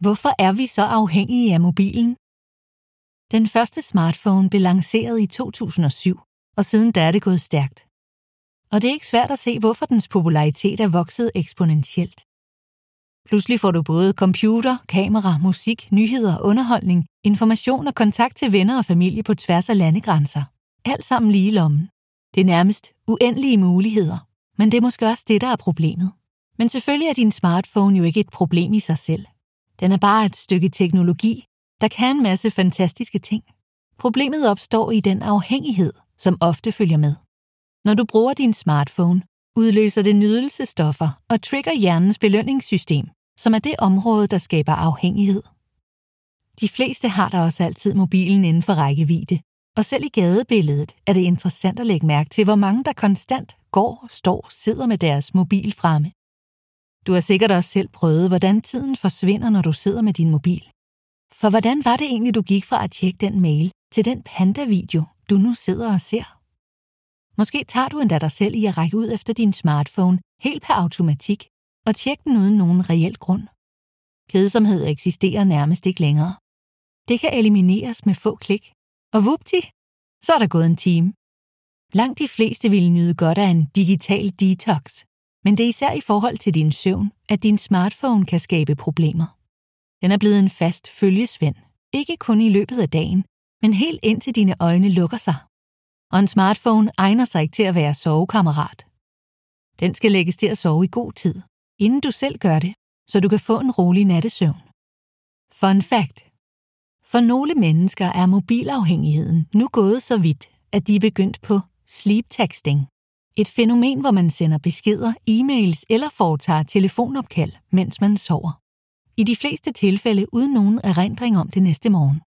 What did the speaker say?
Hvorfor er vi så afhængige af mobilen? Den første smartphone blev lanceret i 2007, og siden da er det gået stærkt. Og det er ikke svært at se, hvorfor dens popularitet er vokset eksponentielt. Pludselig får du både computer, kamera, musik, nyheder, underholdning, information og kontakt til venner og familie på tværs af landegrænser. Alt sammen lige i lommen. Det er nærmest uendelige muligheder, men det er måske også det, der er problemet. Men selvfølgelig er din smartphone jo ikke et problem i sig selv. Den er bare et stykke teknologi, der kan en masse fantastiske ting. Problemet opstår i den afhængighed, som ofte følger med. Når du bruger din smartphone, udløser det nydelsestoffer og trigger hjernens belønningssystem, som er det område, der skaber afhængighed. De fleste har da også altid mobilen inden for rækkevidde, og selv i gadebilledet er det interessant at lægge mærke til, hvor mange der konstant går, står, sidder med deres mobil fremme. Du har sikkert også selv prøvet, hvordan tiden forsvinder, når du sidder med din mobil. For hvordan var det egentlig, du gik fra at tjekke den mail til den panda-video, du nu sidder og ser? Måske tager du endda dig selv i at række ud efter din smartphone helt per automatik og tjekke den uden nogen reel grund. Kedsomhed eksisterer nærmest ikke længere. Det kan elimineres med få klik, og vupti, så er der gået en time. Langt de fleste ville nyde godt af en digital detox, men det er især i forhold til din søvn, at din smartphone kan skabe problemer. Den er blevet en fast følgesvend, ikke kun i løbet af dagen, men helt indtil dine øjne lukker sig. Og en smartphone egner sig ikke til at være sovekammerat. Den skal lægges til at sove i god tid, inden du selv gør det, så du kan få en rolig nattesøvn. Fun fact. For nogle mennesker er mobilafhængigheden nu gået så vidt, at de er begyndt på sleep texting. Et fænomen, hvor man sender beskeder, e-mails eller foretager telefonopkald, mens man sover. I de fleste tilfælde uden nogen erindring om det næste morgen.